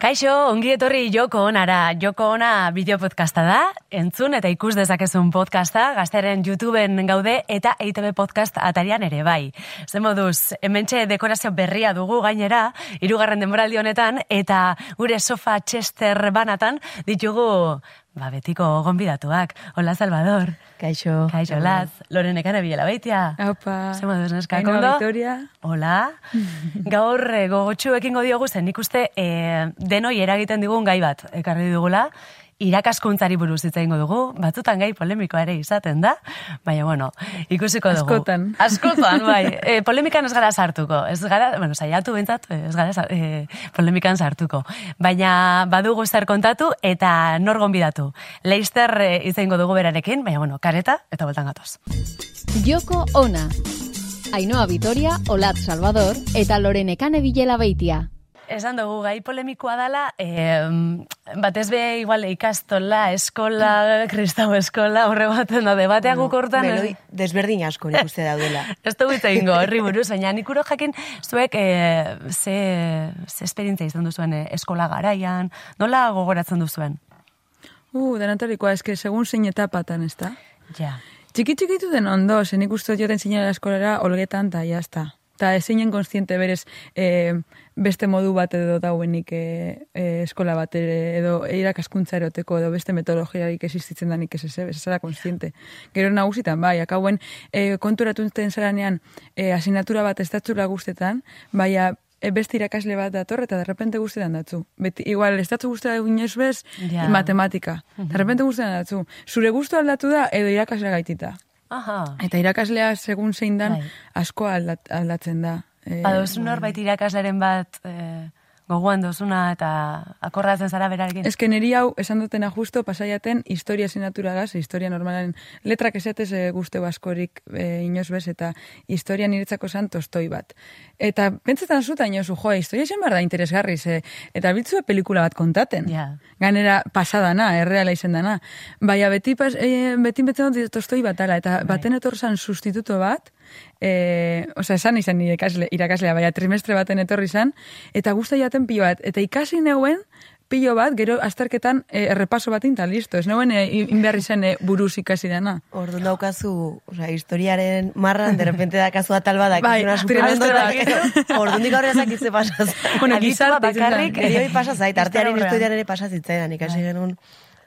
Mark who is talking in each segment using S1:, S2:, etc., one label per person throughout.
S1: Kaixo, ongi etorri Joko Onara. Joko Ona bideopodcasta da, entzun eta ikus dezakezun podcasta, gazteren YouTubeen gaude eta EITB podcast atarian ere bai. Zen moduz, hementxe dekorazio berria dugu gainera, irugarren denboraldi honetan, eta gure sofa Chester banatan ditugu Ba, betiko gonbidatuak. Hola, Salvador.
S2: Kaixo.
S1: Kaixo, Laz. Loren ekane bilela baitia.
S2: Aupa.
S1: Zemo duz, neska, kondo?
S2: Victoria.
S1: Hola. Gaur eh, gogotxu ekingo diogu zen nik uste eh, denoi eragiten digun gai bat ekarri dugula. Irakaskuntzari buruz hitz egingo dugu, batzutan gai polemikoa ere izaten da, baina bueno, ikusiko dugu.
S2: Askotan.
S1: Askotan, bai. E, polemikan ez gara sartuko. Ez gara, bueno, saiatu bentzat, ez gara e, polemikan sartuko. Baina badugu zer kontatu eta nor gonbidatu. Leister e, izango dugu berarekin, baina bueno, kareta eta boltan gatoz.
S3: Joko Ona. Ainhoa Vitoria, Olat Salvador eta Lorenekane Bilela Beitia.
S1: Esan dugu, gai polemikoa dela, eh, batez be igual ikastola, eskola, kristau eskola, horre baten da, debateak guk hortan...
S4: Meloi desberdin asko nik uste daudela.
S1: Ez dugu hitz egingo, horri buruz, baina nik uro jakin zuek e, ze, ze esperientzia izan duzuen eh, eskola garaian, nola gogoratzen duzuen?
S2: Uh, denatorikoa, eske, segun zein etapatan, ez da?
S1: Ja.
S2: Txiki txikitu den ondo, zen ikustu joten zinela eskolera olgetan, eta jazta. Ta ezinen konstiente berez e, beste modu bat edo dauenik e, e, eskola bat ere, edo irakaskuntza eroteko edo beste metodologiarik existitzen danik ez ez, ez zara konstiente. Gero nagusitan, bai, akauen e, konturatutzen zaranean e, asignatura bat estatzura guztetan, baina e, beste irakasle bat dator eta derrepente guztetan datzu. Beti, igual, estatzu guztetan inoiz bez,
S1: Ja.
S2: matematika. Derrepente guztetan datzu. Zure gustu aldatu da edo irakasle gaitita.
S1: Aha.
S2: Eta irakaslea segun zein dan
S1: Bai.
S2: asko aldat, aldatzen da. E,
S1: Badozu norbait irakasleren bat eh, gogoan dozuna eta akordatzen zara berarekin?
S2: Ez que niri hau esan dutena justo pasaiaten historia sinatura da, ze historia normalen letrak esatez e, guzteu askorik e, inoz bez, eta historia niretzako zan tostoi bat. Eta pentsetan zuta inozu, jo, historia zen behar da interesgarri, ze, eta bitzue pelikula bat kontaten.
S1: Ja.
S2: Ganera pasadana, erreala izen dana. Baina beti, pas, e, beti betzen dut tostoi bat ala, eta baten etorzan sustituto bat, e, osea, esan izan nire ikasle, irakaslea, baina trimestre baten etorri izan, eta guzta jaten pilo bat, eta ikasi neuen, pilo bat, gero azterketan e, errepaso bat inta, listo. Ez neuen e, inberri zen e, buruz ikasi dana.
S4: Orduan daukazu, osea, historiaren marran, de repente dakazu atal badak.
S2: Bai, trimestre bat.
S4: Orduan dik aurrera zakitze pasaz.
S2: Bueno, gizarte
S1: bakarrik,
S2: zen.
S4: Neri hori pasa zait, artearen historiaren ere pasa zitzaidan, ikasi genuen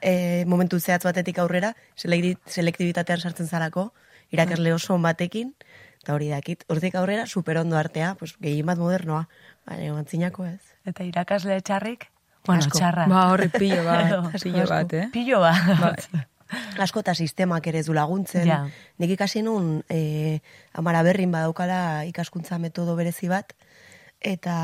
S4: eh, momentu zehatz batetik aurrera, selekti- selektibitatean sartzen zarako, irakasle oso batekin, eta hori dakit, hortik aurrera, superondo artea, pues, gehien bat modernoa, baina mantzinako ez.
S1: Eta irakasle txarrik? Bueno,
S4: Asko.
S1: txarra.
S2: Ba, horre pilo bat, pilo bat, eh?
S1: Pilo bat.
S2: Bai.
S4: asko eta sistemak ere du laguntzen.
S1: Ja.
S4: Nik ikasi nun e, amara berrin badaukala ikaskuntza metodo berezi bat, eta,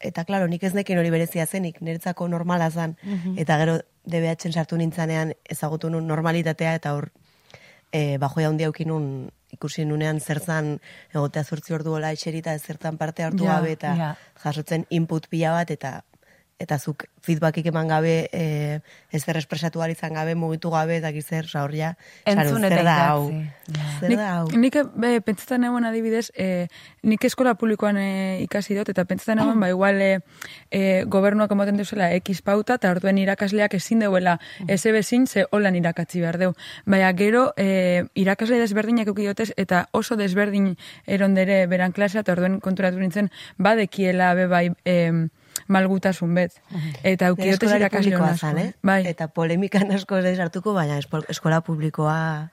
S4: eta klaro, nik ez nekin hori berezia zenik, niretzako normala zen, eta gero DBH-en sartu nintzanean ezagutu nun normalitatea, eta hor e, bajoia handi aukin nun ikusi nunean zertzan egotea zortzi ordu hola etxerita zertan parte hartu
S1: Ja,
S4: gabe eta
S1: ja.
S4: jasotzen input pila bat eta eta zuk feedbackik eman gabe, e, ezer espresatu izan gabe, mugitu gabe, eta gizer, sa hor ja,
S1: Entzun
S4: zer da hau? Zer
S2: Nik,
S4: da hau?
S2: nik be, pentsetan egon adibidez, e, nik eskola publikoan e, ikasi dut, eta pentsetan egon, ba, igual e, e, gobernuak emoten duzela X pauta, eta orduen irakasleak ezin deuela ez ebezin, ze holan irakatzi behar deu. Baina gero, e, irakasle desberdinak eukidotez, eta oso desberdin erondere beran klasea, eta orduen konturatu nintzen, badekiela, be bai, e, malgutasun bet. Eta
S4: Nire
S2: eukidotez
S4: eskolari
S2: irakasle
S4: publikoa
S2: asko.
S4: zan, eh?
S2: Bai.
S4: Eta polemikan asko ez hartuko, baina eskola publikoa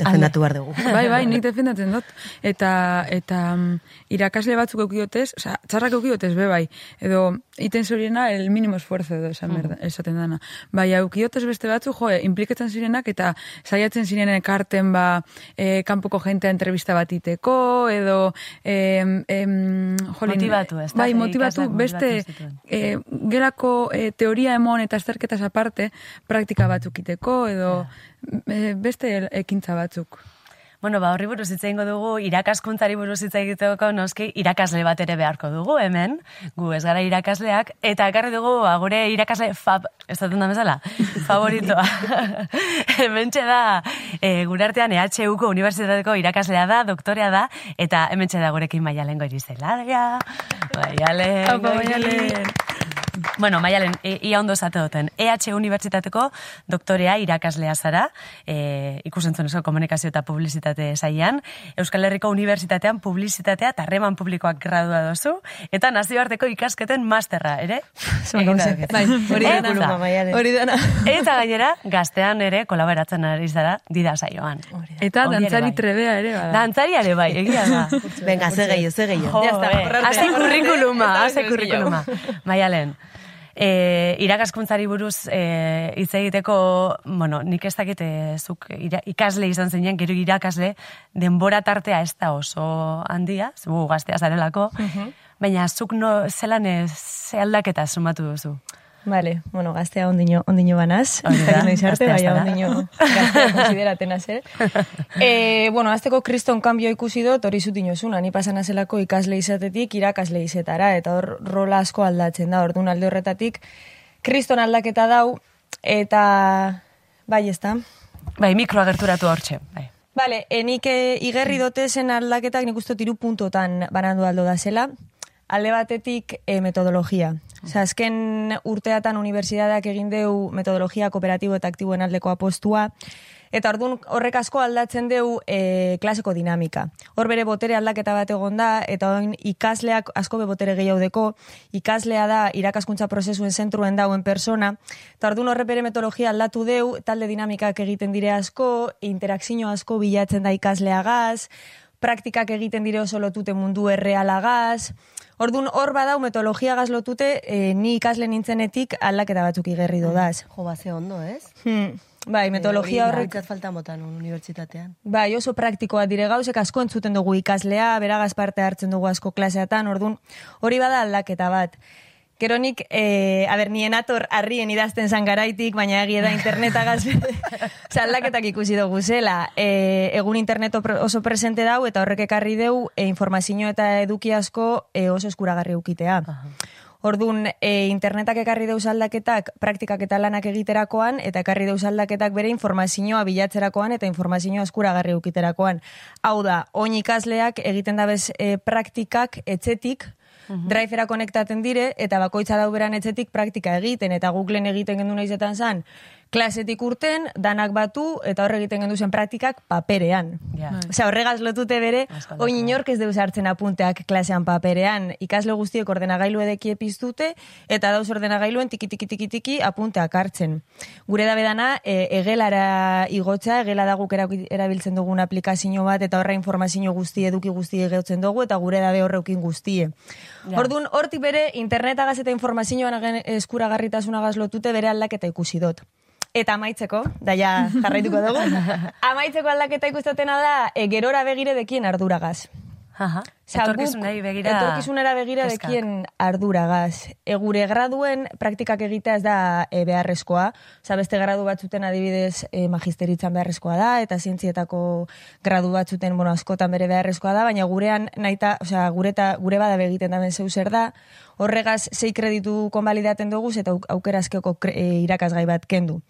S4: defendatu behar dugu.
S2: Bai, bai, nik defendatzen dut. Eta, eta mm, irakasle batzuk eukiotez, oza, txarrak eukiotez, be bai. Edo, iten zoriena, el mínimo esfuerzo edo esan berda, esaten dana. Bai, eukiotez beste batzuk, jo, implikatzen zirenak, eta saiatzen ziren ekarten, ba, e, kanpoko jentea entrevista bat iteko, edo, em, em, jolin,
S1: Motibatu, ez da?
S2: Bai, motivatu, beste,
S1: motivatu
S2: e, gelako e, teoria emon eta azterketaz aparte, praktika batzuk iteko, edo e, beste ekintza batzuk.
S1: Bueno, ba, horri buruz hitz egingo dugu, irakaskuntzari buruz hitz egiteko noski irakasle bat ere beharko dugu hemen, gu ez gara irakasleak, eta ekarri dugu ba, gure irakasle fab, ez da bezala, favoritoa. hementxe da, e, gure artean EHUko Unibertsitateko irakaslea da, doktorea da, eta hementxe da gurekin maialen goiri zelaria, maialen
S2: Apa, Maialen.
S1: Bueno, Maialen, e, ia ondo zate duten. EH Unibertsitateko doktorea irakaslea zara, e, ikusentzunezko komunikazio eta publizitate saian, Euskal Herriko Unibertsitatean publizitatea eta harreman publikoak gradua dozu, eta nazioarteko ikasketen masterra, ere? Egin.
S2: Bai, hori dana. Hori dana.
S1: Eta gainera, gaztean ere kolaboratzen ari zara dida saioan.
S2: Eta dantzari
S1: bai.
S2: trebea ere bada.
S1: Dantzari ere bai, egia da.
S4: Venga, ze gehiago, ze gehiago.
S1: Jo, eh, Haze
S2: borrarte,
S1: kurrikuluma, haze
S2: beste
S1: kurrikuluma. Maialen, e, irakaskuntzari buruz e, hitz egiteko, bueno, nik ez dakit e, zuk ira, ikasle izan zinen, gero irakasle, denbora tartea ez da oso handia, zu gaztea zarelako, baina zuk no, zelan ze aldaketa sumatu duzu.
S5: Vale, bueno, gaztea ondino, ondino banaz.
S1: Hori da,
S5: Jakin noiz arte,
S1: gaztea
S5: baina
S1: zara.
S5: ondino gaztea konsideraten zer. E, bueno, azteko kriston kanbio ikusi dut, hori zutin osuna, ni pasan azelako ikasle izatetik irakasle izetara, eta hor rola asko aldatzen da, orduan alde horretatik, kriston aldaketa dau, eta bai ez da.
S1: Bai, mikroa gerturatu hortxe, bai.
S5: Vale, enik e, igerri dote zen aldaketak nik uste tiru puntotan banandu aldo da zela. Alde batetik e, metodologia. Osa, azken urteatan unibertsitateak egin deu metodologia kooperatibo eta aktiboen aldeko apostua. Eta orduan horrek asko aldatzen deu e, klaseko dinamika. Hor bere botere aldaketa bat egon da, eta orain ikasleak asko be botere gehiago deko, ikaslea da irakaskuntza prozesuen zentruen dauen persona, eta orduan horre bere metodologia aldatu deu, talde dinamikak egiten dire asko, interakzio asko bilatzen da ikasleagaz, praktikak egiten dire oso lotute mundu errealagaz, Orduan hor badau metodologia gaz lotute, e, ni ikasle nintzenetik aldaketa batzuk igerri dodaz.
S4: Jo, ba, ondo, ez?
S5: Hmm. Bai, metodologia
S4: Eh,
S5: horrek...
S4: Hori falta motan unibertsitatean.
S5: Bai, oso praktikoa dire gauzek asko entzuten dugu ikaslea, beragaz parte hartzen dugu asko klaseatan, orduan hori bada aldaketa bat. Gero nik, e, a ber, nien ator harrien idazten zan garaitik, baina egia da internetagaz Osa, aldaketak ikusi dugu zela. E, egun internet opro- oso presente dau eta horrek ekarri deu e, informazio eta eduki asko e, oso eskuragarri ukitea. Orduan, e, internetak ekarri deuz aldaketak praktikak eta lanak egiterakoan, eta ekarri deuz aldaketak bere informazioa bilatzerakoan eta informazioa eskuragarri ukiterakoan. Hau da, oin ikasleak egiten dabez e, praktikak etzetik, drivera konektaten dire, eta bakoitza dauberan etzetik praktika egiten, eta Googleen egiten gendu naizetan zan, klasetik urten, danak batu, eta horre egiten gendu zen praktikak paperean.
S1: Ja.
S5: Osea, horregaz lotute bere, oin
S1: aldatzen.
S5: inork ez deus hartzen apunteak klasean paperean. Ikasle guztiek ordenagailu edeki epiztute, eta dauz ordenagailuen tiki tiki tiki tiki apunteak hartzen. Gure da bedana, e, egelara igotza, egela da guk erabiltzen dugun aplikazio bat, eta horra informazio guzti, eduki guzti egotzen dugu, eta gure dabe horreukin guztie.
S1: Ja.
S5: Orduan, hortik bere, internetagaz eta informazioan eskuragarritasunagaz lotute bere aldaketa ikusi dut. Eta amaitzeko, da ja jarraituko dugu, amaitzeko aldaketa ikustatena da, e, gerora begire dekien arduragaz.
S1: Aha.
S5: Guk
S1: begira.
S5: Etorkizunera begira
S1: kezkak.
S5: dekien arduragaz. E, gure graduen praktikak egitea ez da e, beharrezkoa. Osa, beste gradu batzuten adibidez e, magisteritzan beharrezkoa da, eta zientzietako gradu batzuten, bueno, askotan bere beharrezkoa da, baina gurean naita, osea, gure, ta, gure bada egiten daben zeu zer da, horregaz sei kreditu konbalidaten dugu eta auk- aukerazkeko e, irakasgai bat kendu.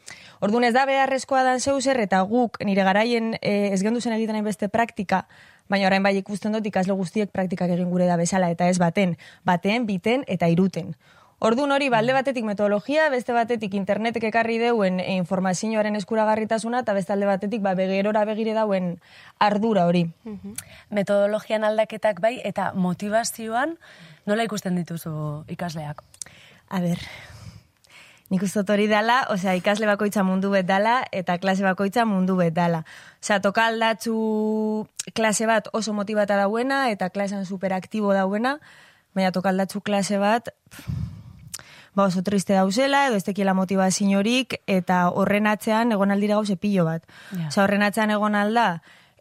S5: Orduan ez da beharrezkoa dan zeu zer, eta guk nire garaien e, ez gendu zen egiten beste praktika, Baina orain bai ikusten dut ikasle guztiek praktikak egin gure da bezala eta ez baten, baten, biten eta iruten. Ordun hori balde batetik metodologia, beste batetik internetek ekarri deuen e, informazioaren eskuragarritasuna eta beste alde batetik ba begerora begire dauen ardura hori.
S1: Metodologian aldaketak bai, eta motivazioan nola ikusten dituzu ikasleak?
S5: A ber, nik uste hori dala, osea, ikasle bakoitza mundu bet dala, eta klase bakoitza mundu bet dala. Osea, toka aldatzu klase bat oso motibata dauena, eta klasean superaktibo dauena, baina toka aldatzu klase bat, pff, ba oso triste dauzela, edo ez tekiela motivaziorik, eta horren atzean egon aldira gauze pilo bat.
S1: Ja.
S5: Osea, horren atzean egon alda,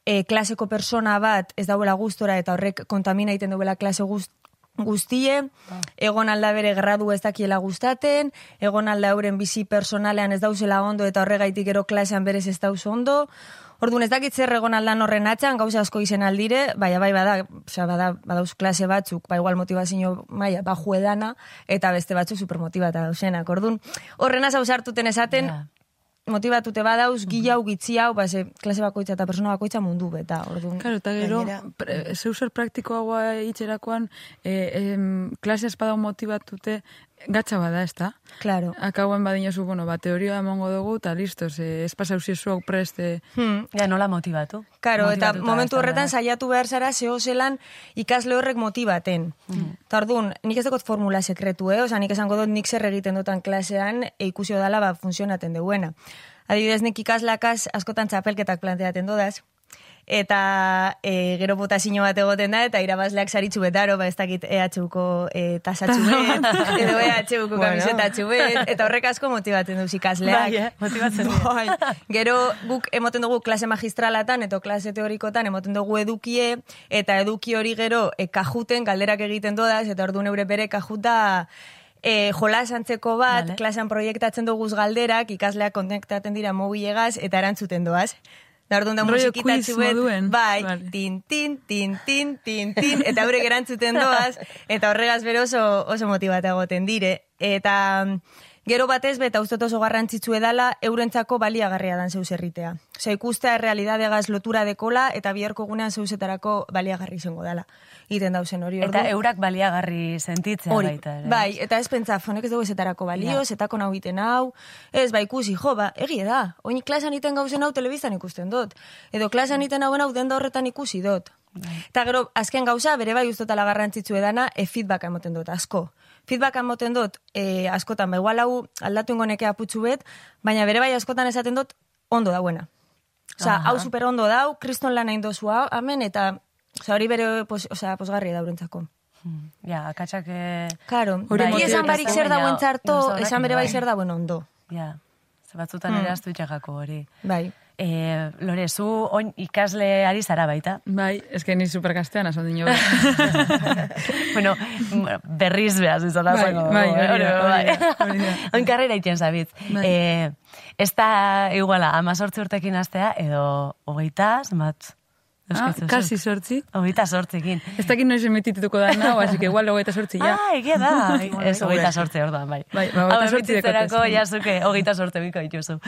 S5: e, klaseko persona bat ez dauela gustora eta horrek kontamina egiten duela klase guzti guztie, egon alda bere gradu ez dakiela gustaten, egon alda euren bizi personalean ez dauzela ondo eta horregaitik gero klasean berez ez dauz ondo, Orduan ez dakit zer egon aldan horren atxan, gauza asko izen aldire, baina bai bada, osea, bada, badauz klase batzuk, ba igual motivazio maia, baju edana, eta beste batzuk supermotibata dausenak. Orduan, horren hau sartuten esaten,
S1: Ja.
S5: Motibatute badauz, gila hau, gitzi hau, ba, ze, klase bakoitza eta persona bakoitza mundu beta. Orduan,
S2: Claro, eta gero, pre- zeu zer praktikoagoa itxerakoan, e, em, klase espada motibatute, gatza bada, ez da?
S5: Claro.
S2: Akauen badinozu, bueno, ba, teoria emongo dugu, eta listo, ze, ez pasau ziezuak preste...
S5: Hmm.
S1: Ja, nola motibatu?
S5: Karo, eta momentu horretan
S1: da,
S5: saiatu behar zara zeho zelan ikasle horrek motibaten. Mm. Eta orduan, nik ez dakot formula sekretu, eh? Osa, nik esango dut nik zer egiten dutan klasean e ikusio dala ba, funtzionaten duena. Adibidez, nik ikaslakaz askotan txapelketak planteaten dodaz, eta e, gero botazio bat egoten da, eta irabazleak saritzu betaro, ba ez dakit EHUko e, tasatxu bet, edo EHUko
S4: Bueno.
S5: kamisetatxu bet, eta horrek asko motibatzen duz ikasleak.
S1: Bai, eh? Motibatzen dira.
S5: Bai. Gero guk emoten dugu klase magistralatan eta klase teorikotan emoten dugu edukie eta eduki hori gero e, kajuten galderak egiten dodaz eta ordu neure bere kajuta e, jolas antzeko bat,
S1: Vale.
S5: klasean proiektatzen duguz galderak, ikasleak kontaktaten dira mobilegaz eta erantzuten doaz. Da orduan da
S2: quiz
S5: bet,
S2: moduen.
S5: bai,
S2: Vale.
S5: tin, tin, tin, tin, tin, tin, eta haurek erantzuten doaz, eta horregaz bero oso, oso motibata egoten dire. Eta gero batez, beta uste oso garrantzitsu edala, eurentzako baliagarria dan zeus erritea. Osea, ikustea realidadegaz lotura dekola, eta biharko gunean zeusetarako baliagarri izango dala. Iten dauzen hori
S1: Eta
S5: orduan.
S1: eurak baliagarri sentitzea
S5: Hori,
S1: baita. ere.
S5: bai, eta ez pentsa, fonek ez dugu ezetarako balio,
S1: Ja.
S5: zetako nau iten hau, ez, ba, ikusi, jo, ba, egie da, oin klasan iten gauzen hau telebiztan ikusten dut, edo klasan iten hauen hau denda horretan ikusi dut. Eta gero, azken gauza, bere bai ustotala garrantzitsu edana, e feedback emoten dut, asko. Feedback emoten dut, e, askotan, ba, igual hau aldatu ingo aputxu bet, baina bere bai askotan esaten dut, ondo dauena. Osa, hau super ondo dau, kriston lan egin dozu hau, amen, eta, osa, hori bere, pos, osa, posgarri daurentzako.
S1: Hmm, Ja, akatsak... eh,
S5: Claro,
S2: Hori
S5: bai,
S2: motibatzen
S5: esan barik zer dauen txarto, esan bere bai
S1: bai.
S5: zer dauen ondo.
S1: Ja, ze batzutan ere astu hori.
S5: Bai.
S1: E, Lore, zu oin ikasle ari zara baita.
S2: Bai, eske ni supergaztean aso dino.
S1: bueno, berriz behaz izan da
S2: Bai, bai, hori da,
S1: da, bai.
S2: hori da.
S1: Oin karrera iten zabitz.
S2: Bai.
S1: Eh, ez da iguala, amazortzi urtekin astea, edo hogeita, zenbat?
S2: Ah, kasi sortzi.
S1: Hogeita sortzekin.
S2: Ez dakit noiz emitituko da nao, así que igual hogeita sortzi ja.
S1: Ah, egia da. ez hogeita sortze orduan, bai.
S2: Bai, ba, hogeita
S1: Hau
S2: zortzi
S1: emititzerako,
S2: dekotez.
S1: ja zuke, hogeita sortze biko dituzu.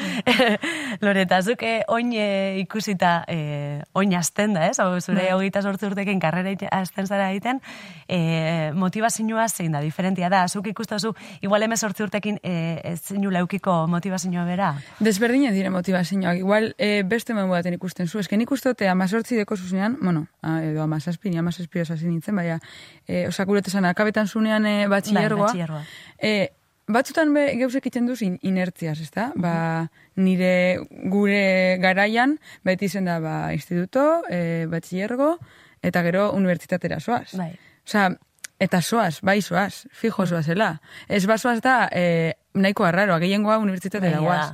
S1: Loreta, zuke oin e, ikusita, e, oin azten da, ez? Hau, zure
S2: Bai.
S1: hogeita sortze urtekin karrera azten zara egiten, e, motivazioa zein da, diferentia da. Zuk ikustazu, igual eme sortze urtekin e, ez zeinu leukiko motivazioa bera.
S2: Desberdina dire motivazioak. Igual eh, beste modu baten ikusten zu. Eske nik uste dute amazortzi deko zuzenean, bueno, a, edo amazazpi, ni amazazpi osasi nintzen, baina eh, osakuret esan akabetan zunean batxillergoa.
S1: Bai, batxilergoa.
S2: Eh, batzutan be geusek egiten duz in, inertziaz, ezta? Ba, nire gure garaian, beti zen da, ba, instituto, eh, batxillergo, eta gero unibertsitatera soaz.
S1: Bai.
S2: Osea, eta soaz, bai soaz, fijo soazela. Ez basoaz da, eh, nahiko arraroa, gehiengoa unibertsitatera guaz.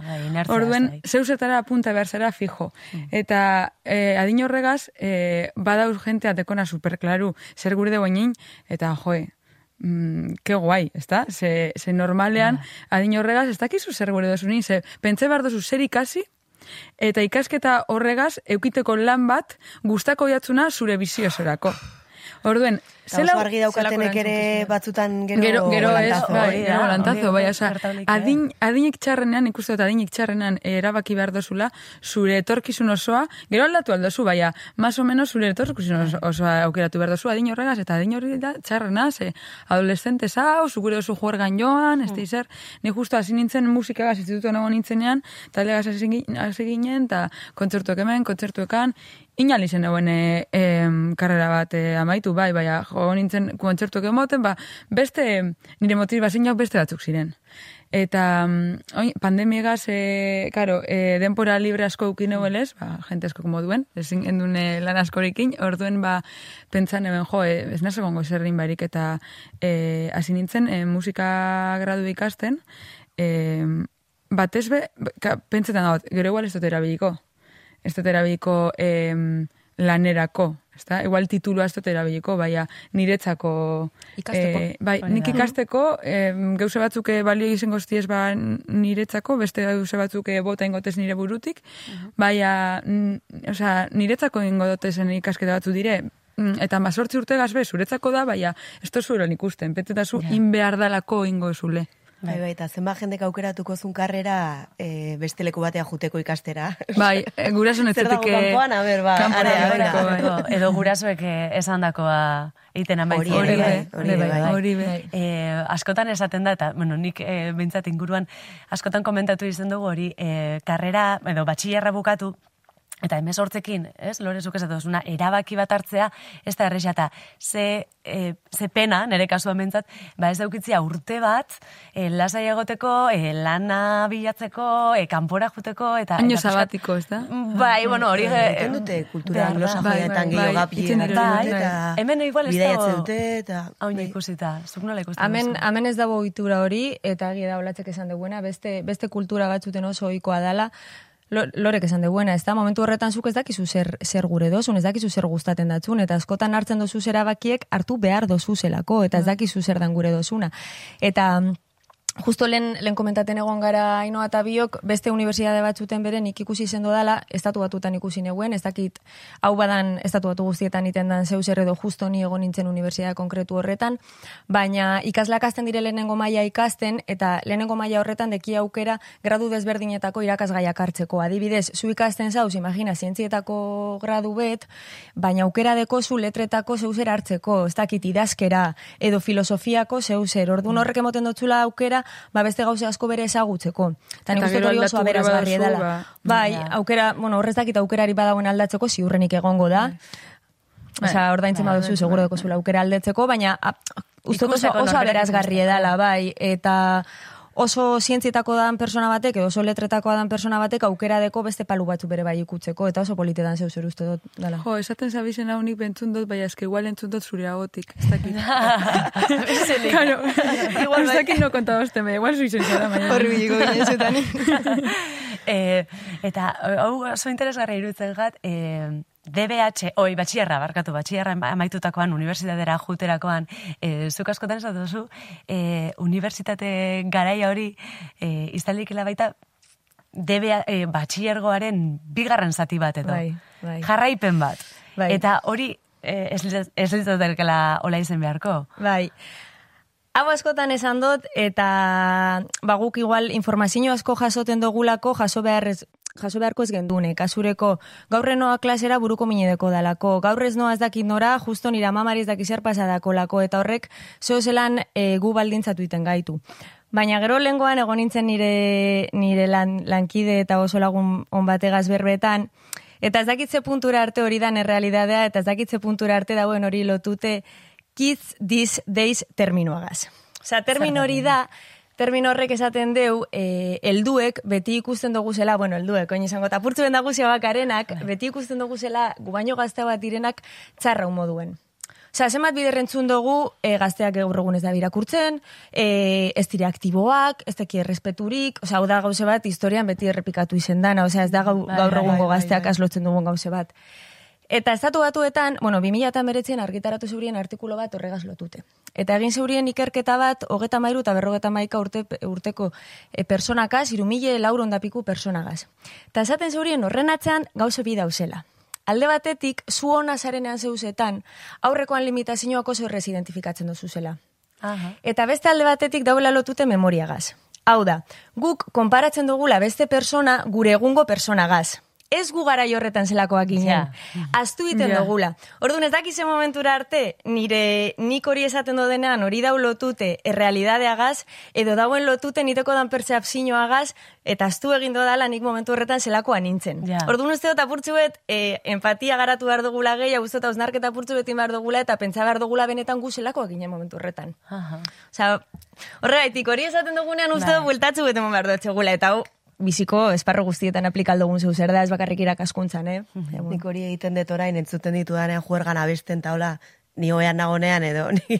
S2: Orduen, zeusetara apunta behar zera fijo. Eta eh, adin horregaz, eh, bada urgentea dekona superklaru, zer gure de boinin, eta joe, mm, ke guai, ezta? Ze, ze normalean, adin horregaz, ez dakizu zer gure dozunin, ze pentsa behar dozu zer ikasi, eta ikasketa horregaz, eukiteko lan bat, gustako jatzuna zure biziosorako. Orduen,
S4: oso argi daukatenek ere batzutan gero,
S2: Gero, gero ez, bai, gero volantazo,
S1: hori-
S2: bai, osea, adin, adinik txarrenean, ikuste dut adinik txarrenean erabaki behar dozula, zure etorkizun osoa, gero aldatu aldozu, baina, más o menos zure etorkizun oso- osoa aukeratu behar dozu, adin horregaz, eta adin hori da txarrena, ze, adolescente zau, zugure oso juergan joan, ez zer, ni justo hasi nintzen musikagaz, institutu nago nintzenean, talegaz hasi ginen, eta kontzertuak hemen, kontzertuekan, Inal izen egon e, karrera bat e, amaitu, bai, bai, jo nintzen kontzertuak emoten, ba, beste, nire motivazioak beste batzuk ziren. Eta mm, oin, pandemiegaz, e, karo, e, denpora libre asko ukin ez, ba, jente asko moduen, ezin gendun e, lan askorikin, orduen, ba, pentsan eben, jo, e, ez nazo gongo zerrin barik, eta e, nintzen, e, musika gradu ikasten, e, batez be, ka, pentsetan gero igual ez dut erabiliko, ez dut erabiliko em, lanerako, ezta? Igual titulua ez dut erabiliko, baina niretzako...
S5: Ikasteko.
S2: eh, bai,
S1: Hori
S2: nik
S1: da.
S2: ikasteko, em, geuse batzuk eh, balio izango ziez ba niretzako, beste geuse batzuk eh, bota ingotez nire burutik, baina, mm, osea, niretzako ingo dotezen ikasketa batzu dire, mm, eta mazortzi urte gazbe, zuretzako da, baina ez eron ikusten, petetazu
S1: Ja.
S2: in behar dalako ingo zule.
S4: Bai, bai, eta zenbat jendek aukeratuko zun karrera e, beste leku batea juteko ikastera.
S2: Bai, eh, gurasun ez
S4: Zer dago kanpoan, a ber, ba, are,
S2: bai.
S1: Edo, edo gurasoek eh, esandakoa egiten amaitzen.
S4: Hori
S2: bai,
S4: hori bai.
S2: hori bai.
S1: E, askotan esaten da, eta bueno, nik e, behintzat inguruan askotan komentatu izan dugu hori, e, karrera, edo batxillerra bukatu, eta emezortzekin, ez, lore zuk esatuzuna, erabaki bat hartzea, ez da erresa, eta ze, e, ze pena, nire kasua mentzat, ba ez daukitzia urte bat, e, lasai egoteko, e, lana bilatzeko, e, kanpora juteko, eta...
S2: Año sabatiko, ez da?
S1: Bai, bueno, hori...
S4: Bai,
S1: eh,
S4: egiten dute kultura anglosajonetan
S2: Bai, bai,
S4: gehiago
S2: bai,
S4: gapi
S2: itzen
S4: egiten
S2: dira,
S4: dute,
S2: bai.
S4: eta
S1: Hemen igual ez
S4: bidaiatzen
S1: dago-
S4: dute, eta...
S1: Hau ikusita, zuk nola ikusten
S5: Hemen,
S1: duzu?
S5: hemen ez dago ohitura hori, eta egia da olatzek esan duguena, beste, beste kultura batzuten oso ohikoa dala, lorek esan duguena, ez da, momentu horretan zuk ez dakizu zer, zer gure dozun, ez dakizu zer gustaten datzun, eta askotan hartzen dozu erabakiek hartu behar dozu zelako, eta ez dakizu zer dan gure dozuna. Eta mm, justo lehen, lehen komentaten egon gara Ainoa eta biok, beste unibertsitate batzuten bere nik ikusi sendo dala, estatu batutan ikusi neguen, ez dakit hau badan estatu batu guztietan iten dan zeu zer edo justo ni egon nintzen unibertsitate konkretu horretan, baina ikasleak hasten dire lehenengo maila ikasten, eta lehenengo maila horretan deki aukera gradu desberdinetako irakasgaiak hartzeko. Adibidez, zu ikasten zauz, imagina, zientzietako gradu bet, baina aukera deko zu letretako zeuzer hartzeko, ez dakit idazkera, edo filosofiako zeuzer. Orduan horrek emoten dotzula aukera, ba beste gauze asko bere ezagutzeko. Eta nik uste hori oso
S2: baduzu,
S5: dela.
S2: ba.
S5: Bai, aukera, bueno, horrez dakit aukerari badagoen aldatzeko ziurrenik egongo da. Osea, ordaintzen baduzu, seguro deko zula aukera aldetzeko, baina a, uste dut oso, oso
S1: ikusteko.
S5: dela, bai, eta oso zientzietako dan persona batek, edo oso letretako dan persona batek aukera deko beste palu batzu bere bai ikutzeko, eta oso politetan zeu zer uste dut, dela.
S2: Jo, esaten zabizen hau nik bentzun dut, baina eske igual entzun dut zure agotik, ez dakit. claro, igual ez dakit no kontado este, me igual zuizen zara, baina.
S5: Horri biliko ginezutan.
S1: e, eta hau oso interesgarria iruditzen gat, e, DBH, oi, batxierra, barkatu, batxierra amaitutakoan, unibertsitatera juterakoan, e, zuk askotan esatu duzu, e, unibertsitate garaia hori, e, iztalikela baita, DBA, e, batxiergoaren bigarren zati bat edo.
S5: Bai, bai.
S1: Jarraipen bat.
S5: Bai.
S1: Eta hori, e, ez, litzat- ez litzatekela ola izen beharko.
S5: Bai. Hau askotan esan dut, eta ba, guk igual informazio asko jasoten dogulako, jaso beharrez, jaso beharko ez gendune, kasureko gaurre noa klasera buruko minedeko dalako, gaur ez noa ez dakit nora, justo nira mamari ez dakit zer pasadako lako, eta horrek zeo zelan e, gu baldintzatu iten gaitu. Baina gero lengoan egon nintzen nire, nire lan, lankide eta oso lagun on bategaz berbetan, eta ez dakitze puntura arte hori dan errealidadea, eta ez dakitze puntura arte dauen hori lotute kids these days terminoagaz. Osea, termino hori da, termino horrek esaten deu, eh, elduek beti ikusten dugu zela, bueno, elduek, oin izango, eta purtzu bendagu bakarenak, beti ikusten dugu zela, gu baino gazte bat direnak txarra moduen. Osea, zenbat biderrentzun dugu e, gazteak gaur egun ez da birakurtzen, e, ez dire aktiboak, ez daki errespeturik, osea, hau da gauze bat historian beti errepikatu izen dana, osea, ez da gau,
S1: Bai,
S5: gaur
S1: bai,
S5: egungo
S1: bai,
S5: gazteak
S1: bai.
S5: aslotzen dugun gauze bat. Eta estatu batuetan, bueno, 2008an argitaratu zeurien artikulo bat horregaz lotute. Eta egin zeurien ikerketa bat, hogeta mairu eta berrogeta maika urte, urteko e, personakaz, irumile lauron dapiku personagaz. Eta esaten zeurien horren atzean gauze bi dauzela. Alde batetik, zu hona zarenean zeuzetan, aurrekoan limitazioak oso errez identifikatzen dozu zela.
S1: Aha.
S5: Eta beste alde batetik daula lotute memoriagaz. Hau da, guk konparatzen dugula beste persona gure egungo personagaz. Ez gu gara horretan zelakoak ginen.
S1: Ja.
S5: Aztu iten
S2: Ja.
S5: dugula. Orduan ez dakize momentura arte, nire nik hori esaten dodenean hori dau lotute errealidadeagaz, edo dauen lotute niteko dan pertsepzioagaz, eta aztu egin dodala nik momentu horretan zelakoa nintzen.
S1: Ja.
S5: Orduan uste dut apurtzuet, e, empatia garatu behar dugula gehi, hau uste dut hausnarketa apurtzu beti behar dugula, eta pentsa behar dugula benetan gu zelakoak ginen momentu horretan.
S1: Aha.
S5: Osea, horregaitik hori esaten dugunean uste
S1: Bai.
S5: dut bueltatzu bete behar dut txegula, eta biziko esparro guztietan aplikaldun zeu zer da, ez bakarrik irakaskuntzan, eh? Ja, bueno.
S4: Nik hori egiten dut orain, entzuten ditudanean juergan abesten taula, ni hoean nagonean edo, ni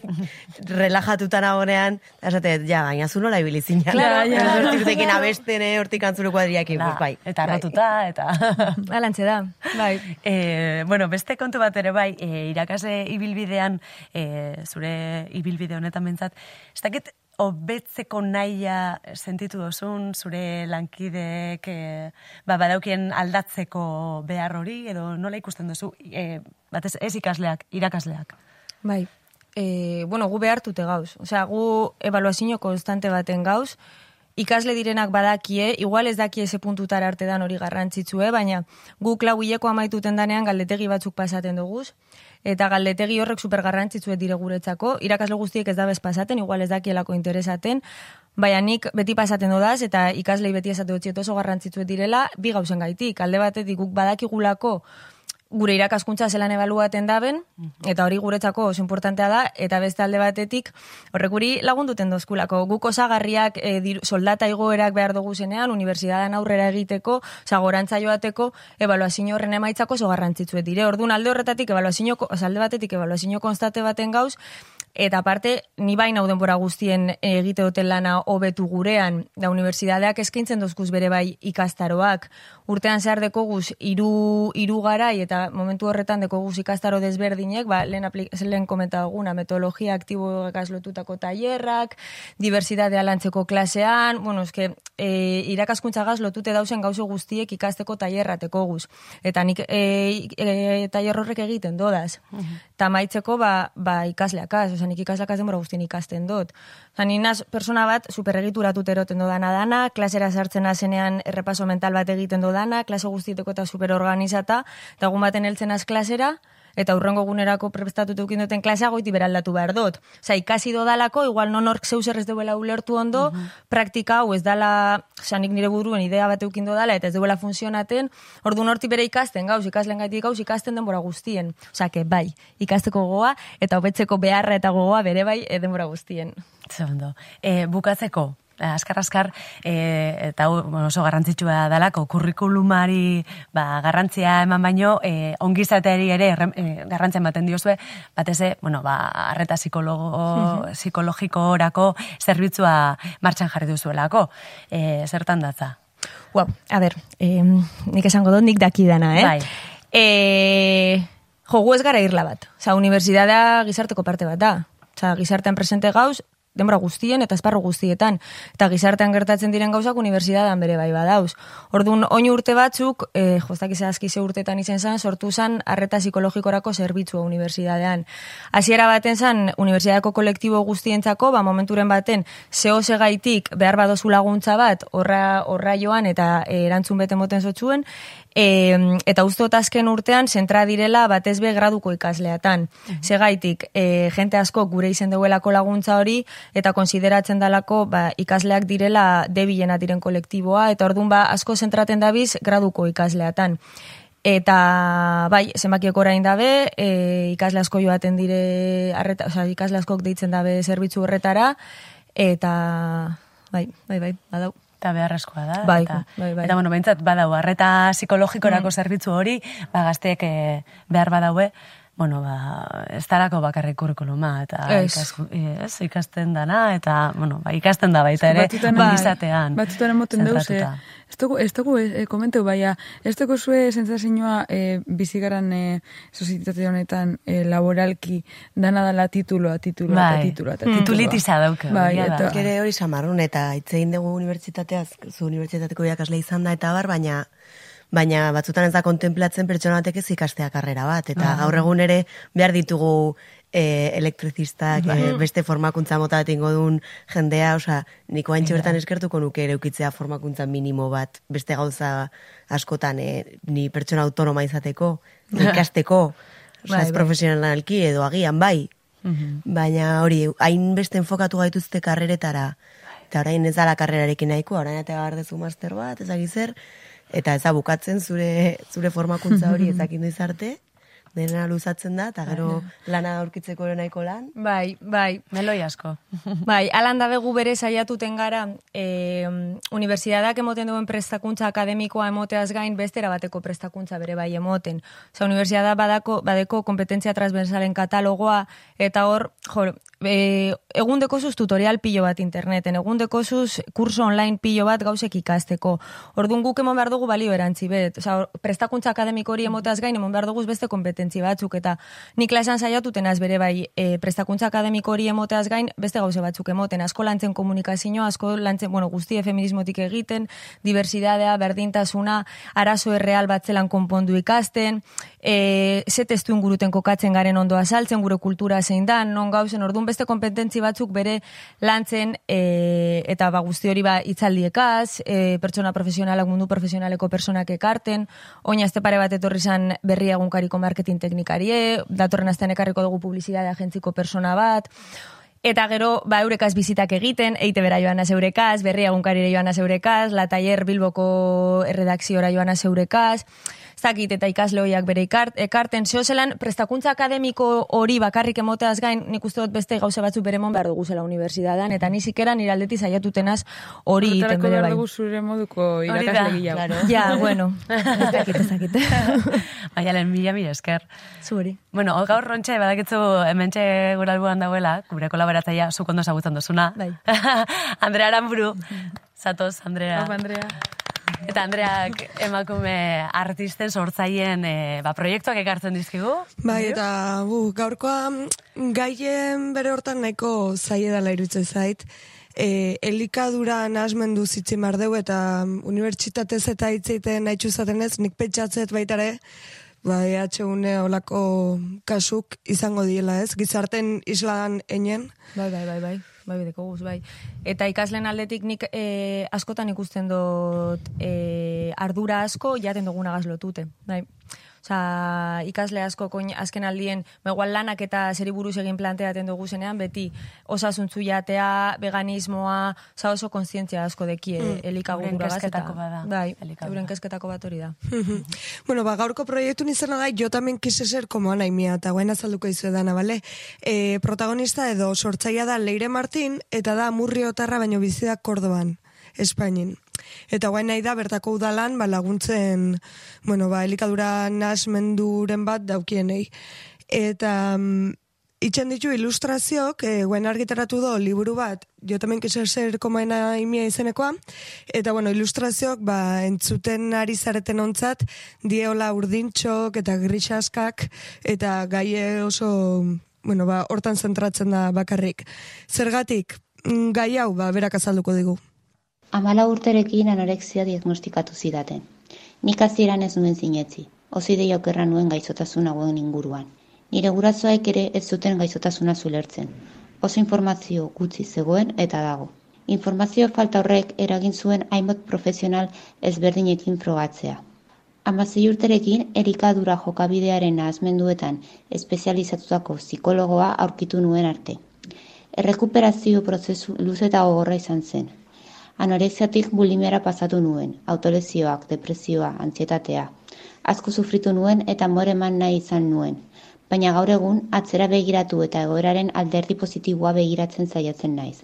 S4: relajatuta nagonean, esate, ja, baina zu nola ibili zina.
S1: Claro, ja.
S4: Hortik abesten, eh, hortik antzure kuadriakin,
S1: Da,
S4: pues bai.
S1: Eta
S4: bai.
S1: arratuta, eta...
S5: Alantze da, bai.
S1: E, bueno, beste kontu bat ere bai, e, irakasle ibilbidean, e, zure ibilbide honetan bentzat, ez dakit hobetzeko naia sentitu dozun, zure lankideek e, ba, badaukien aldatzeko behar hori, edo nola ikusten duzu, e, batez ez ikasleak, irakasleak.
S5: Bai. e, bueno, gu behartute gauz. Osea, gu evaluazio konstante baten gauz, ikasle direnak badakie, igual ez dakie eze puntutara arte dan hori garrantzitsue, baina gu klau hileko amaituten danean galdetegi batzuk pasaten duguz, eta galdetegi horrek super garrantzitsuet dire guretzako, irakasle guztiek ez da bez pasaten, igual ez dakielako interesaten, Baina nik beti pasaten dodaz, eta ikaslei beti esate dut oso garrantzitsuet direla, bi gauzen gaitik. Alde batetik guk badakigulako gure irakaskuntza zelan ebaluaten daben, eta hori guretzako oso importantea da, eta beste alde batetik, horrek guri lagunduten dozkulako. Guk osagarriak e, diru, soldata igoerak behar dugu zenean, unibertsitatean aurrera egiteko, zagorantza joateko, ebaluazio horren emaitzako oso garrantzitsuet dire. Orduan alde horretatik, ebaluazio, alde batetik, ebaluazio konstate baten gauz, Eta aparte, ni baina denbora guztien egite duten lana hobetu gurean, da unibertsitateak eskaintzen dozkuz bere bai ikastaroak. Urtean zehar deko guz, iru, iru garai eta momentu horretan deko guz ikastaro desberdinek, ba, lehen, lehen komenta duguna, metodologia aktibo lotutako tailerrak, diversitatea lantzeko klasean, bueno, eske, e, irakaskuntza gaz lotute dauzen gauzo guztiek ikasteko tailerrateko guz. Eta nik e, e, tailer horrek egiten dodaz. Ta maitzeko, ba, ba ikasleakaz, nik ikaslak denbora guztien ikasten dut. Oza, naz, persona bat superregituratut eroten dodana dana, klasera sartzen azenean errepaso mental bat egiten dodana, klase guztieteko eta superorganizata, eta egun baten heltzen az klasera, eta urrengo gunerako prestatutu dukin duten klasea goiti beraldatu behar dut. Osa, ikasi dodalako, igual non ork zeu ez duela ulertu ondo, praktika hau ez dala, osa, nik nire buruen idea bat eukin dodala, eta ez duela funtzionaten, ordu norti bere ikasten, gauz, ikaslen gaitik gauz, ikasten denbora guztien. Osa, que bai, ikasteko gogoa, eta hobetzeko beharra eta gogoa bere bai, e, denbora guztien.
S1: Zegondo. E, bukatzeko, askar askar e, eta bueno, oso garrantzitsua dalako kurrikulumari ba, garrantzia eman baino e, ongizateari ere e, garrantzia ematen diozue bateze bueno ba arreta psikologo psikologiko orako zerbitzua martxan jarri duzuelako e, zertan datza
S5: Wow, a ber, eh, nik esango dut nik daki dana, eh?
S1: Bai.
S5: Eh, jogu ez gara irla bat. Osa, unibertsitatea gizarteko parte bat da. Osa, gizartean presente gauz, denbora guztien eta esparro guztietan. Eta gizartean gertatzen diren gauzak unibertsitatean bere bai badauz. Orduan, oin urte batzuk, eh, joztak izazki ze urtetan izen zan, sortu zan arreta psikologikorako zerbitzua unibertsitatean. Hasiera baten zan, unibertsitateako kolektibo guztientzako, ba, momenturen baten, zeo gaitik behar badozu laguntza bat, horra, horra joan eta eh, erantzun bete moten zotzuen, E, eta uste azken urtean zentra direla batez be graduko ikasleatan. Mm Segaitik, e, jente asko gure izen duelako laguntza hori eta konsideratzen dalako ba, ikasleak direla debilena diren kolektiboa eta ordun ba asko zentraten dabiz graduko ikasleatan. Eta bai, zenbakiek orain dabe, e, ikasle asko joaten dire, arreta, oza, ikasle askok deitzen dabe zerbitzu horretara, eta bai, bai, bai, badau.
S1: Eta beharrezkoa da.
S5: Bai,
S1: eta,
S5: bai, bai.
S1: Eta, bueno, behintzat, badau, arreta psikologikorako zerbitzu hori, ba, gazteek eh, behar badaue, bueno, ba, ez darako bakarrik kurrikuluma, eta
S2: Ez.
S1: ikas, ez, ikasten dana, eta, bueno, ba, ikasten da baita ere,
S2: Batzutan-
S1: ongizatean.
S2: Batzutan emoten deuz, eh,
S1: zentratuta.
S2: ez dugu, ez dugu eh, komenteu, baina, ez dugu zue sentsazioa eh, bizigaran eh, sozietate honetan eh, laboralki dana dala tituloa, tituloa, eta
S1: Bai.
S2: tituloa, eta
S1: Mm.
S2: tituloa.
S1: Titulitiza dauke,
S2: Bai,
S1: da.
S2: eta,
S4: Gere hori samarrun eta itzein dugu unibertsitateaz, zu unibertsitateko irakasle izan da eta bar, baina baina batzutan ez da kontemplatzen pertsona batek ez ikastea karrera bat. Eta gaur egun ere behar ditugu e, elektrizistak, e, beste formakuntza mota bat ingo duen jendea, osea, niko haintxe bertan eskertuko nuke ere ukitzea formakuntza minimo bat, beste gauza askotan, e, ni pertsona autonoma izateko, ikasteko, osea,
S5: Bai,
S4: ez
S5: bai.
S4: profesionalki edo agian bai, Baina hori, hain beste enfokatu gaituzte karreretara, eta orain ez dala karrerarekin nahiko, orain eta behar dezu master bat, ezagik zer, eta ez bukatzen zure, zure formakuntza hori ezakindu izarte, dena luzatzen da, eta gero lana aurkitzeko nahiko lan.
S5: Bai, bai.
S1: Meloi asko.
S5: Bai, alan dabe gu bere saiatuten gara, e, unibertsitateak emoten duen prestakuntza akademikoa emoteaz gain bestera bateko prestakuntza bere bai emoten. Osa, unibertsitatea badako, badeko kompetentzia transversalen katalogoa, eta hor, jo, e, egun dekozuz tutorial pilo bat interneten, egun dekozuz kurso online pilo bat gauzek ikasteko. Orduan guk emon behar dugu balio erantzi bet. Osa, prestakuntza akademiko hori emoteaz gain, emon behar dugu beste kompetentzi batzuk, eta nik klasean saiatuten az bere bai e, prestakuntza akademiko hori emoteaz gain, beste gauze batzuk emoten, asko lantzen komunikazioa, asko lantzen, bueno, guztie feminismotik egiten, diversidadea, berdintasuna, arazo erreal bat zelan konpondu ikasten, e, ze testu inguruten kokatzen garen ondo azaltzen, gure kultura zein da, non gauzen, orduan beste kompetentzi batzuk bere lantzen, e, eta ba, guzti hori ba, itzaldiekaz, e, pertsona profesionalak mundu profesionaleko personak ekarten, oina azte pare bat etorri zan berri egunkariko marketing teknikarie, datorren azten ekarriko dugu publizitate agentziko persona bat, Eta gero, ba, eurekaz bizitak egiten, eite bera joan azeurekaz, berri egunkarire joan azeurekaz, la taller bilboko erredakziora joan azeurekaz, zakit eta ikasle hoiak bere ikart, ekarten, zeo zelan, prestakuntza akademiko hori bakarrik emoteaz gain, nik uste dut beste gauze batzu bere mon behar dugu zela unibertsitatean, eta ni zikera nire aldeti zaiatutenaz hori iten bere bai.
S2: dugu zure moduko irakasle gehiago.
S1: claro.
S5: Ja, bueno, ez dakit, ez dakit.
S1: Baina lehen mila mila esker.
S5: Zuri.
S1: Bueno, gaur rontxe, badakitzu hementxe gure albuan dauela, gure kolaboratzaia zuk ondo zagutzen duzuna.
S5: Bai.
S1: Andrea Aramburu, zatoz, Andrea.
S2: Hau, Andrea.
S1: Eta Andreak emakume artisten sortzaien e, ba, proiektuak ekartzen dizkigu.
S6: Bai, eta bu, gaurkoa gaien bere hortan nahiko zaie dela irutzen zait. E, elikadura nasmendu zitzen behar dugu eta mm, unibertsitatez eta hitzeiten nahi txuzaten ez, nik pentsatzet baitare, ba, EHUne olako kasuk izango diela ez, gizarten islan enen.
S5: Bai, bai, bai, bai. Bai, bideko bai. Eta ikaslen aldetik nik e, askotan ikusten dut e, ardura asko jaten dugunagaz lotute. Bai. Osa, ikasle asko koin, azken aldien, ba, igual lanak eta zeri buruz egin planteaten dugu zenean, beti osasuntzu jatea, veganismoa, osa oso konstientzia asko deki mm.
S1: Euren
S5: elikaguragaz.
S1: kezketako bat da,
S5: Bai, euren kezketako bat hori da.
S6: bueno, ba, gaurko proiektu nizena da, jo también quise ser como Ana Imia, eta guain azalduko izu dana, bale? E, protagonista edo sortzaia da Leire Martin, eta da Murriotarra baino bizi da Kordoban, Espainin. Eta guain nahi da, bertako udalan, ba, laguntzen, bueno, ba, elikadura nasmenduren bat daukienei. Eta, mm, Itxen ditu ilustrazioak, e, guen argitaratu do liburu bat, jo tamen ser como Ana Imia izenekoa, eta bueno, ilustrazioak, ba, entzuten ari zareten ontzat, dieola urdintxok eta grisaskak, eta gaie oso, bueno, ba, hortan zentratzen da bakarrik. Zergatik, mm, gai hau, ba, berak azalduko digu.
S7: Amala urterekin anorexia diagnostikatu zidaten. Nik hasieran ez nuen zinetzi. Ozidei okerra nuen gaizotasun hauen inguruan. Nire gurasoek ere ez zuten gaizotasuna zulertzen. Oso informazio gutxi zegoen eta dago. Informazio falta horrek eragin zuen hainbat profesional ezberdinekin frogatzea. Hamasei urterekin erikadura jokabidearen nahazmenduetan espezializatutako psikologoa aurkitu nuen arte. Errekuperazio prozesu luze eta gogorra izan zen. Anorexiatik bulimiara pasatu nuen, autolezioak, depresioa, antzietatea. Asko sufritu nuen eta more eman nahi izan nuen. Baina gaur egun atzera begiratu eta egoeraren alderdi positiboa begiratzen saiatzen naiz.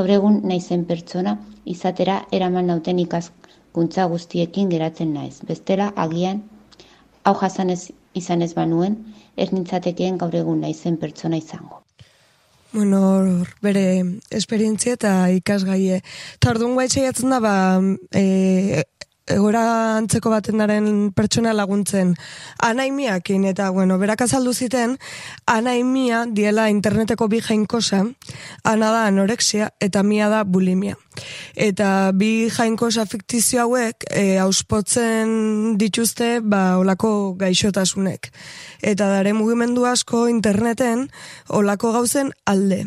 S7: Gaur egun naizen pertsona izatera eraman nauten ikaskuntza guztiekin geratzen naiz. Bestela agian hau jasan ez izan ez banuen, ez nintzatekeen gaur egun naizen pertsona izango.
S6: Bueno, hor, bere esperientzia eta ikasgaie. Eta orduan guai da, ba, e, egora antzeko baten daren pertsona laguntzen anaimiakin, eta, bueno, berak azaldu ziten, anaimia diela interneteko bi jainkosa, ana da anorexia, eta mia da bulimia. Eta bi jainkosa fiktizio hauek, e, auspotzen dituzte, ba, olako gaixotasunek. Eta dare mugimendu asko interneten, olako gauzen alde.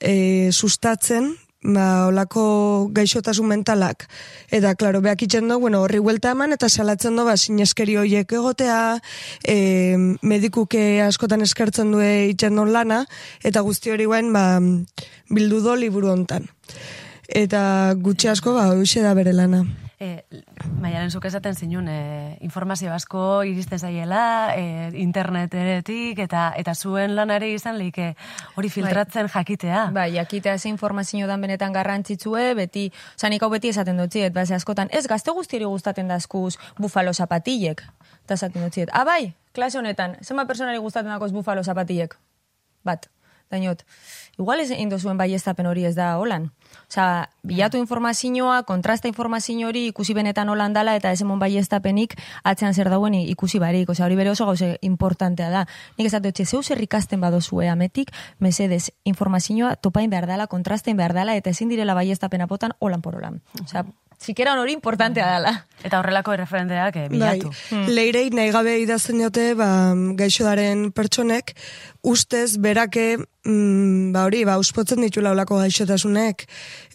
S6: E, sustatzen, ba, olako gaixotasun mentalak. Eta, klaro, behak itxen du, bueno, horri huelta eman, eta salatzen du, ba, sineskeri horiek egotea, e, medikuke askotan eskertzen du itxen du lana, eta guzti hori guen, ba, bildu do liburu hontan. Eta gutxi asko, ba, hoxe da bere lana.
S1: E, Maialen zuk esaten zinun, e, informazio asko iristen zaiela, e, internetetik, eta eta zuen lanare izan leike hori filtratzen jakitea.
S5: Bai, jakitea ze informazio dan benetan garrantzitsue, beti, zanik hau beti esaten dut ziet, base askotan, ez gazte guztieri gustaten dazkuz bufalo zapatillek. Eta esaten dut ziet, ah bai, klase honetan, zema personari gustaten dakoz bufalo zapatillek? Bat, dainot, igual ez egin zuen bai hori ez da holan. Osa, bilatu informazioa, kontrasta informazio hori ikusi benetan holan dala eta ez emon bai atzean zer dauen ikusi barik. Osa, hori bere oso gauze importantea da. Nik ez dut, zeu zer ikasten badozue ametik, mesedez, informazioa topain behar dala, kontrastein behar dala, eta ezin direla bai potan holan por holan. Osa, txikera hori importantea dela.
S1: Eta horrelako referenteak eh,
S6: Bai,
S1: bilatu.
S6: leirei nahi gabe idazten diote ba, gaixodaren pertsonek, ustez berake, mm, ba hori, ba, uspotzen ditula olako gaixotasunek,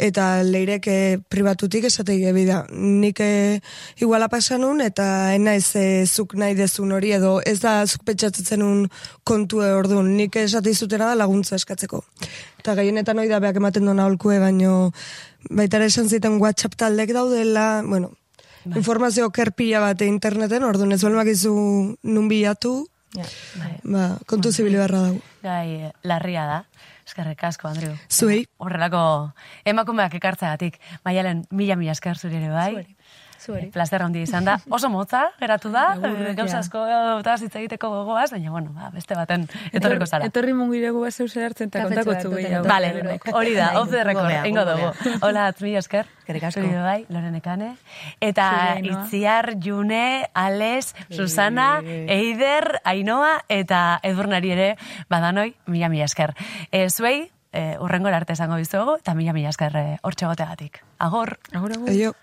S6: eta leirek eh, pribatutik esatei gebida. Nik eh, iguala pasanun, eta enaiz eh, zuk nahi dezun hori, edo ez da zuk petxatzen un kontue orduan, nik esate izutera da laguntza eskatzeko. Eta gehienetan hori da beak ematen duen aholkue, baino baita ere esan ziten WhatsApp taldek daudela, bueno, informazio kerpila bat interneten, orduan ez balmak izu nun bilatu, ba, kontu zibili beharra dago.
S1: Gai, eh, larria da. Eskerrik asko, Andrew.
S6: Zuei.
S1: Horrelako emakumeak ekartzeagatik. Maialen, mila mila esker zuri ere bai.
S5: Zueri. Zueri.
S1: Plazer handi izan da. Oso motza, geratu da. eh, Gauza asko eta hitz egiteko gogoaz, baina, bueno, ba, beste baten etorriko zara.
S2: Etorri mungiregu bat zeu hartzen eta
S5: Kafetxo
S2: kontako zu gehiago.
S1: Vale, hori da, off the record,
S4: Gogea,
S1: ingo
S4: gogea.
S1: dugu. Hola, atzmi esker.
S4: Eskerrik asko.
S1: Zuri bai, Loren Ekane. Eta. Itziar, June, Ales, Susana, Eider, Ainoa eta Edurnari ere, badanoi, mila mila esker. E, zuei, e, urrengora arte esango bizuegu, eta mila mila esker e, hortxe gotegatik. Agor!
S2: Agora.
S6: Eio.